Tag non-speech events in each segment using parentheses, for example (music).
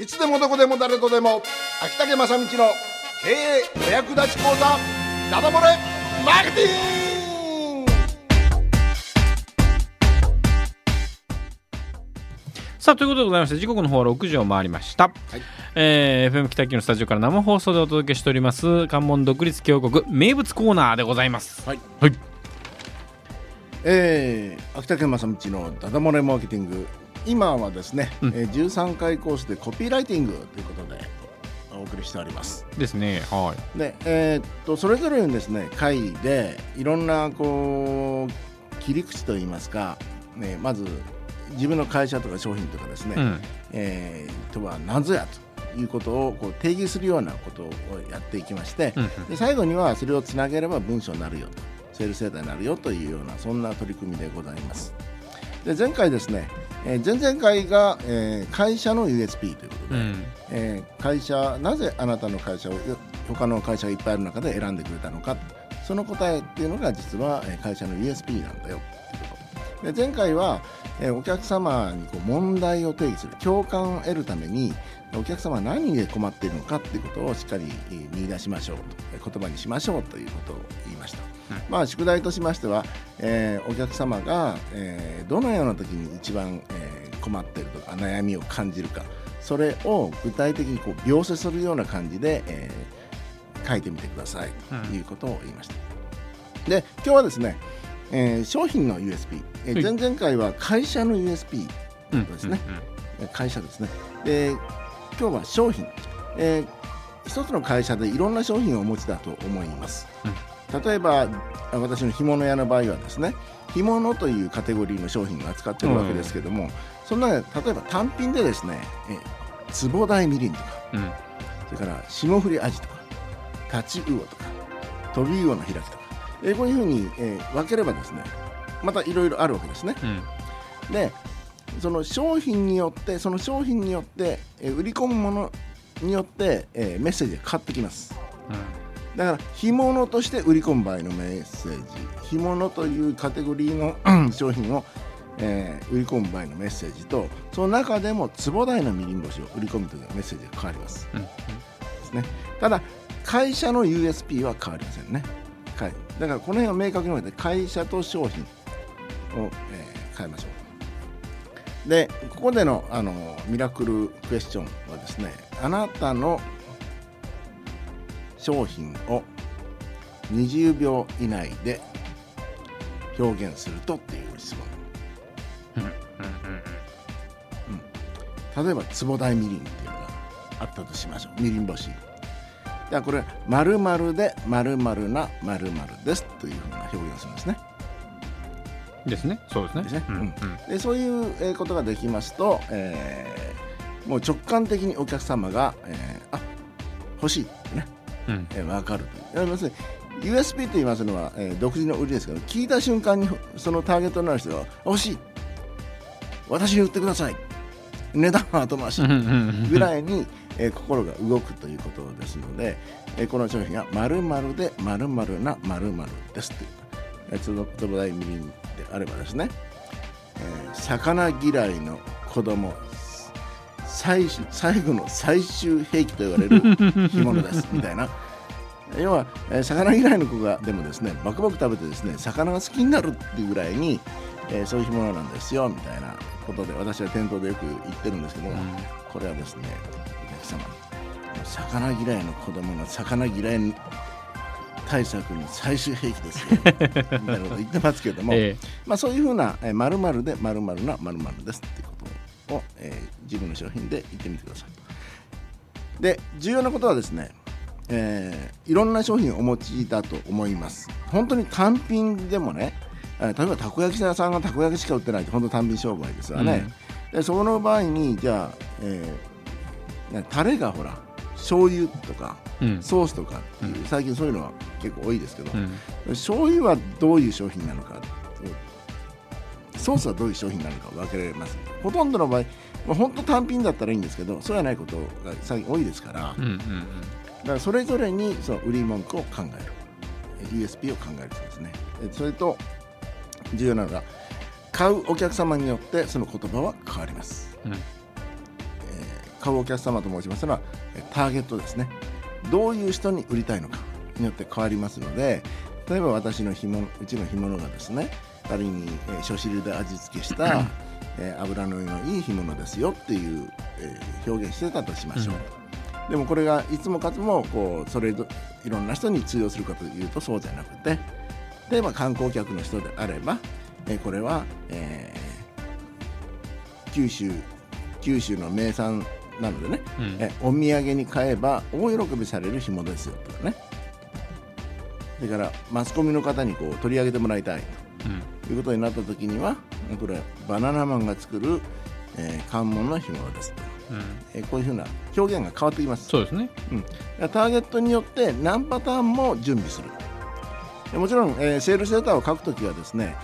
いつでもどこでも誰とでも秋竹正道の経営お役立ち講座ダダ漏れマーケティング。さあということでございまして時刻の方は6時を回りました、えー FM 北九のスタジオから生放送でお届けしております関門独立峡谷名物コーナーでございます。はい、はい。えー、秋竹正道のダダ漏れマーケティング今はですね、うん。えー13回コースでコピーライティングということでお送りしております。ですねはで、えーっとそれぞれにですね会でいろんなこう切り口といいますか、ね、まず自分の会社とか商品とかですね、い、うん、えーとは何ぞやということをこう定義するようなことをやっていきまして、うん。で最後にはそれをつなげれば文章になるよとセールスデータになるよというようなそんな取り組みでございます。で前回ですね、えー前々回が、えー会社の USP ということで、うん。えー会社なぜあなたの会社をよ他の会社がいっぱいある中で選んでくれたのかその答えっていうのが実はえー会社の USP なんだよっていうことで前回は、えーお客様にこう問題を定義する共感を得るためにお客様は何で困っているのかっていうことをしっかりえー見出しましょうとえー言葉にしましょうということを言いました、うんまあ宿題としましては、えーお客様が、えーどのような時に一番、えー困っているとか悩みを感じるかそれを具体的にこう描写するような感じで、えー書いてみてくださいとい。うことを言いました。で今日はですね、えー商品の USP、え前々回は会社のんですね。えー会社ですね。で今日は商品、えー一つの会社でいろんな商品をお持ちだと思います。例えばあ私の干物屋の場合はですね干物というカテゴリーの商品を扱ってるわけですけども、そんな例えば単品でですね、えー、壺大みりんとかうん。うんそれから霜降りアジとかタチウオとか飛び魚の開きとか、えーこういうふうに、えー分ければですねまたいろいろあるわけですね。うん。でその商品によってその商品によって、えー売り込むものによって、えーメッセージが変わってきますだから干物として売り込む場合のメッセージ干物というカテゴリーのうん商品を、えー売り込む場合のメッセージとその中でも壺大のみりん干しを売り込むというメッセージが変わります。うんですね。ただ会社の USP は変わりませんね。はい。だからこの辺を明確に分けて会社と商品を、えー変えましょう。でここでのあのミラクルクエスチョンはですねあなたの商品を20秒以内で表現するとっていう質問。うん。例えば壺大みりん。っていうのがあったとしましょうみりん。干しじゃあこれ「まるでまるなまるです」というふうな表現をするん。ですねですねそうですねですねうん。うん。でそういうことができますと、えーもう直感的にお客様が、えーあ欲しい、えー、分かる。と要するに USP と言いますのは、えー独自の売りですけど聞いた瞬間にそのターゲットになる人が欲しい。私に売ってください。値段は後回し。ぐらいに、えー心が動くということですので、えーこの商品が〇〇で〇〇な〇〇ですという、えー、つぼつぼ大みりんであればですね、えー魚嫌いの子供最終最後の最終兵器と言われる干物ですみたいな。(laughs) 要は、えー魚嫌いの子がでもですねバクバク食べてですね魚が好きになるっていうぐらいに、えーそういう干物なんですよみたいなことで私は店頭でよく言ってるんですけども、これはですねお客様魚嫌いの子供が魚嫌い対策の最終兵器ですよ (laughs) みたいなこと言ってますけども、(laughs) えまあ、そういうふうな「まる、で「まるなまるですっていうを、えー自分の商品で言ってみてください。で重要なことはですね、えーいろんな商品をお持ちだと思います。本当に単品でもねえー例えばたこ焼き屋さんがたこ焼きしか売ってないと本当単品商売ですわね、でその場合にじゃあ、えーねタレがほら醤油とかうん。ソースとかっていう、最近そういうのは結構多いですけど、うん。醤油はどういう商品なのかソースはどういう商品なのか分けられますほとんどの場合まあ本当単品だったらいいんですけどそうじゃないことが最近多いですからだうんうん。からそれぞれにその売り文句を考える。え USP を考えるそうですね。えそれと重要なのが買うお客様によってその言葉は変わります、うん。えー買うお客様と申しますのはターゲットですね。どういう人に売りたいのかによって変わりますので例えば私の干物うちの干物がですね仮に、えー、初汁で味付けした、えー、油ののいい干物ですよっていう、えー、表現してたとしましょう、うん、でもこれがいつもかつもこうそれいろんな人に通用するかというとそうじゃなくて例えば観光客の人であれば、えー、これは、えー、九州九州の名産なのでね、うん、えお土産に買えば大喜びされる干物ですよとかね。だからマスコミの方にこう取り上げてもらいたいということになった時にはこれバナナマンが作る、えー、関門の干物です。と、うん、えー、こういうふうな表現が変わってきます。そうですね、うん、ターゲットによって何パターンも準備する。もちろん、えー、セールスレターを書くときはですね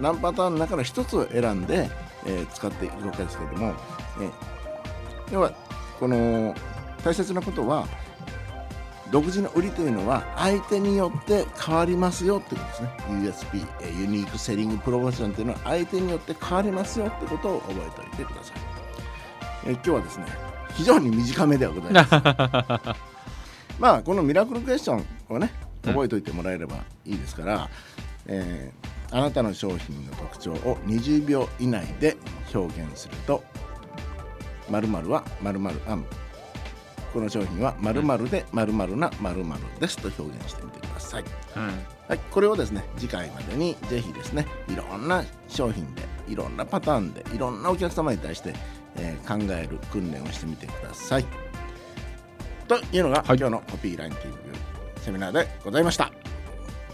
何パターンの中から1つを選んで、えー、使っていくわけですけれども、えー、要はこの大切なことは独自の売りというのは相手によって変わりますよってことですね。USP ユニークセリングプロモーションというのは相手によって変わりますよってことを覚えておいてください。え今日はですね非常に短めではございます。(laughs) まあこのミラクルクエスチョンをね覚えておいてもらえればいいですから、えー、あなたの商品の特徴を20秒以内で表現するとはアンこの商品は〇〇で〇〇な〇〇ですと表現してみてください、うん、はい、これをですね次回までにぜひですねいろんな商品でいろんなパターンでいろんなお客様に対して、えー、考える訓練をしてみてください。というのが、はい、今日のコピーランキングセミナーでございました。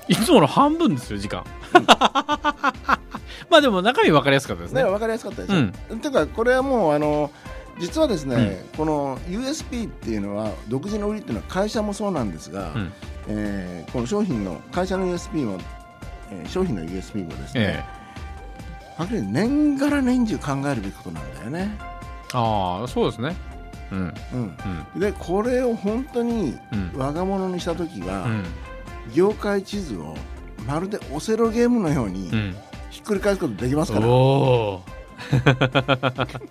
いつもの半分ですよ時間、うん、(laughs) まあでも中身分かりやすかったですね。分かりやすかったですよ、うん、ていうかこれはもうあの実はですね、うん、この USP っていうのは独自の売りっていうのは会社もそうなんですが、うん、えー、この商品の会社の USP も、えー、商品の USP もですね、はっきり年がら年中考えるべきことなんだよね。ああそうですね。うん、うん、でこれを本当に我が物にした時は、業界地図をまるでオセロゲームのようにひっくり返すことできますから。(laughs)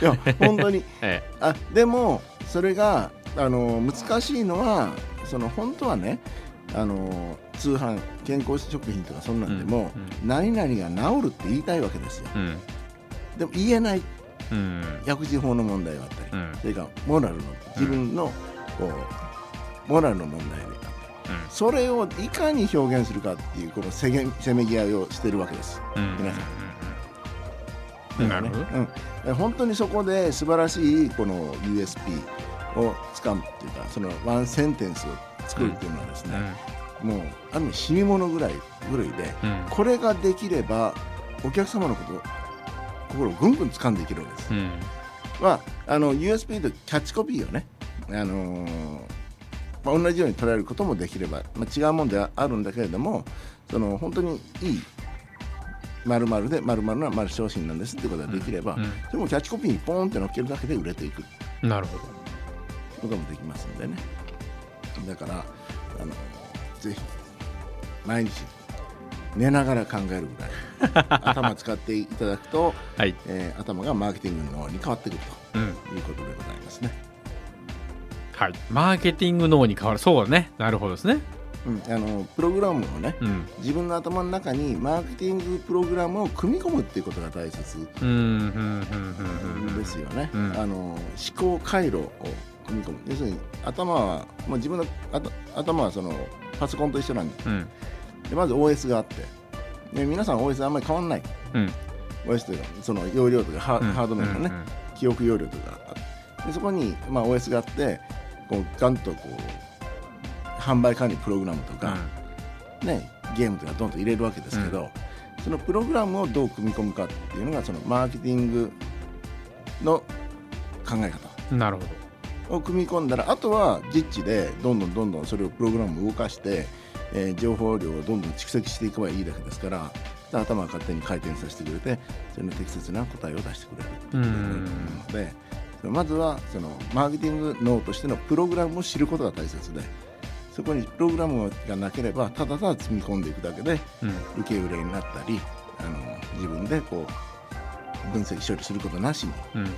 いや本当に、(laughs) ええ、あでもそれがあの難しいのはその本当はねあの通販健康食品とかそんなんでも、うん、何々が治るって言いたいわけですよ、うん、でも言えない、うん、薬事法の問題があったり、それからモラルの自分のこうモラルの問題であったり、それをいかに表現するかっていうこのせめぎ合いをしてるわけです、皆さん。なるほど、うん、本当にそこで素晴らしいこの USP をつかむっていうかそのワンセンテンスを作るっていうのはですね、うん、もうある意味死に物ぐらいぐらいで、うん、これができればお客様のこと心をぐんぐん掴んでいけるわけです。うん、まあ、あの USP とキャッチコピーをね、あのー、まあ、同じように捉えることもできれば、まあ、違うもんではあるんだけれどもその本当にいいまるまるでまるまるな丸商品なんですってことができれば、うんうん、でもキャッチコピーにポーンって乗っけるだけで売れていく。なるほど。こともできますんでね。だからあのぜひ毎日寝ながら考えるぐらい (laughs) 頭使っていただくと、はい。えー、頭がマーケティングの脳に変わってくるということでございますね、はい。マーケティング脳に変わる。そうだね。なるほどですねうん、あのプログラムをね、うん、自分の頭の中にマーケティングプログラムを組み込むっていうことが大切。ですよね。あの思考回路を組み込む。要するに頭は、まあ、自分の頭はそのパソコンと一緒なんで。うん、でまず OS があって。で皆さん OS あんまり変わらない、うん、OS というかその容量とかハ,、ード面のね、記憶容量とかあって。でそこに、まあ、OS があってこうガンとこう販売管理プログラムとか、うん、ね、ゲームとかどんどん入れるわけですけど、うん、そのプログラムをどう組み込むかっていうのがそのマーケティングの考え方なるほど。を組み込んだらあとは実地でどんどんどんどんそれをプログラムを動かして、えー、情報量をどんどん蓄積していけばいいだけですから頭が勝手に回転させてくれてそれの適切な答えを出してくれるっていうのでまずはそのマーケティング脳としてのプログラムを知ることが大切でそこにプログラムがなければただただ積み込んでいくだけで、受け売れになったりあの自分でこう分析処理することなしに、えー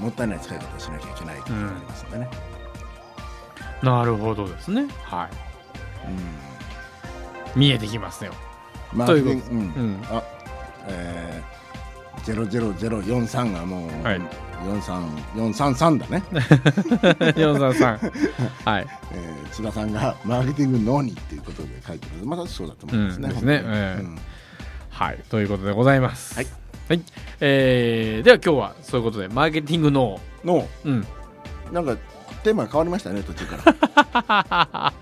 もったいない使い方をしなきゃいけないというのがありますんでね。なるほどですね。はい。見えてきますよ。うん、マといううん。うん。あ、えー、00043がもう、はい。43433だね、(laughs) 433はい。(laughs) えー津田さんがマーケティングのにっていうことで書いてるまだそうだと思いますね。うんですね。ええうん。はい。ということでございます。はい、はい。えーでは今日はそういうことでマーケティングの。の。うん。なんかテーマ変わりましたね途中から。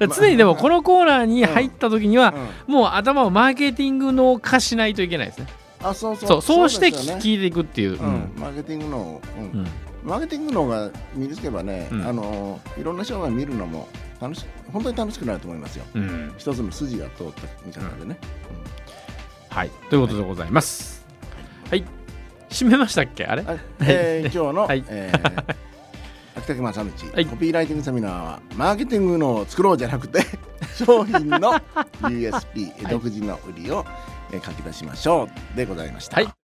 (laughs) 常にでもこのコーナーに入った時には、うん。もう頭をマーケティングの化しないといけないですねあそうそう。そうそうして聞いていくっていう、うん。マーケティングの、うん。うん。マーケティングのが身につけばね、うん。あのいろんな人が見るのも楽し本当に楽しくなると思いますよ。うん。一つの筋が通った見方でね。はい。ということでございます。はい。締めましたっけ？あれ？はいえー (laughs) 今日の、はい。えー (laughs) 秋竹正道、はい。コピーライティングセミナーはマーケティングのを作ろうじゃなくて (laughs) 商品の USP、独自の売りを、え書き出しましょうでございました。はい